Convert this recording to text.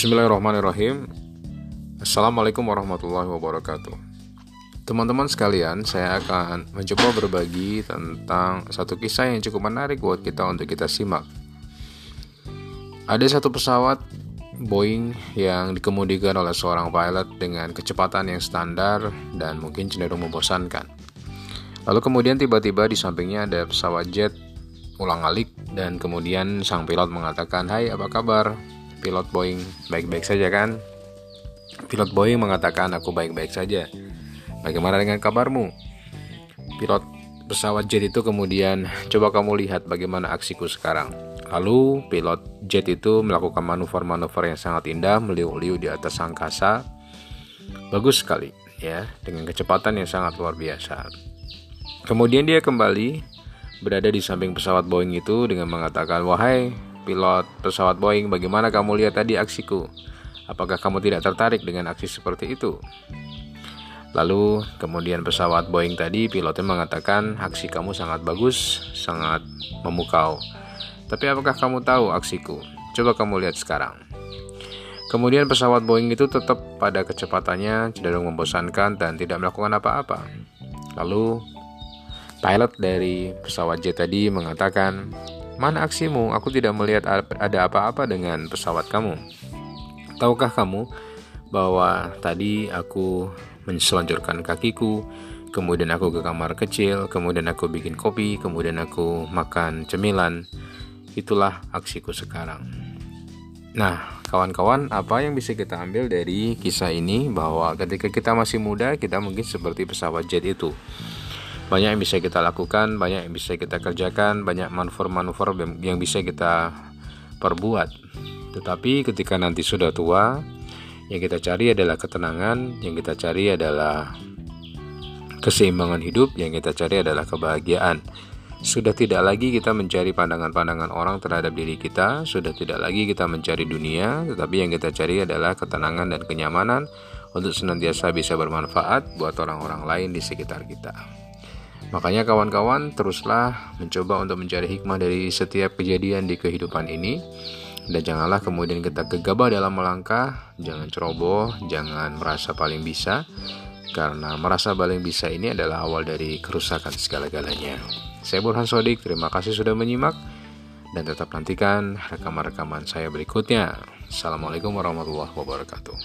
Bismillahirrahmanirrahim. Assalamualaikum warahmatullahi wabarakatuh. Teman-teman sekalian, saya akan mencoba berbagi tentang satu kisah yang cukup menarik buat kita untuk kita simak. Ada satu pesawat Boeing yang dikemudikan oleh seorang pilot dengan kecepatan yang standar dan mungkin cenderung membosankan. Lalu kemudian tiba-tiba di sampingnya ada pesawat jet ulang-alik dan kemudian sang pilot mengatakan, "Hai, apa kabar?" Pilot Boeing, "Baik-baik saja kan?" Pilot Boeing mengatakan, "Aku baik-baik saja." "Bagaimana dengan kabarmu?" Pilot pesawat jet itu kemudian, "Coba kamu lihat bagaimana aksiku sekarang." Lalu pilot jet itu melakukan manuver-manuver yang sangat indah meliuk-liuk di atas angkasa. Bagus sekali ya, dengan kecepatan yang sangat luar biasa. Kemudian dia kembali berada di samping pesawat Boeing itu dengan mengatakan, "Wahai pilot pesawat Boeing, bagaimana kamu lihat tadi aksiku? Apakah kamu tidak tertarik dengan aksi seperti itu?" Lalu kemudian pesawat Boeing tadi pilotnya mengatakan, "Aksi kamu sangat bagus, sangat memukau. Tapi apakah kamu tahu aksiku? Coba kamu lihat sekarang." Kemudian pesawat Boeing itu tetap pada kecepatannya cenderung membosankan dan tidak melakukan apa-apa. Lalu Pilot dari pesawat jet tadi mengatakan, "Mana aksimu? Aku tidak melihat ada apa-apa dengan pesawat kamu. Tahukah kamu bahwa tadi aku menselanjurkan kakiku, kemudian aku ke kamar kecil, kemudian aku bikin kopi, kemudian aku makan cemilan. Itulah aksiku sekarang." Nah, kawan-kawan, apa yang bisa kita ambil dari kisah ini bahwa ketika kita masih muda, kita mungkin seperti pesawat jet itu banyak yang bisa kita lakukan, banyak yang bisa kita kerjakan, banyak manuver-manuver yang bisa kita perbuat. Tetapi ketika nanti sudah tua, yang kita cari adalah ketenangan, yang kita cari adalah keseimbangan hidup, yang kita cari adalah kebahagiaan. Sudah tidak lagi kita mencari pandangan-pandangan orang terhadap diri kita, sudah tidak lagi kita mencari dunia, tetapi yang kita cari adalah ketenangan dan kenyamanan untuk senantiasa bisa bermanfaat buat orang-orang lain di sekitar kita. Makanya kawan-kawan teruslah mencoba untuk mencari hikmah dari setiap kejadian di kehidupan ini dan janganlah kemudian kita gegabah dalam melangkah, jangan ceroboh, jangan merasa paling bisa karena merasa paling bisa ini adalah awal dari kerusakan segala-galanya. Saya Burhan Sodik, terima kasih sudah menyimak dan tetap nantikan rekaman-rekaman saya berikutnya. Assalamualaikum warahmatullahi wabarakatuh.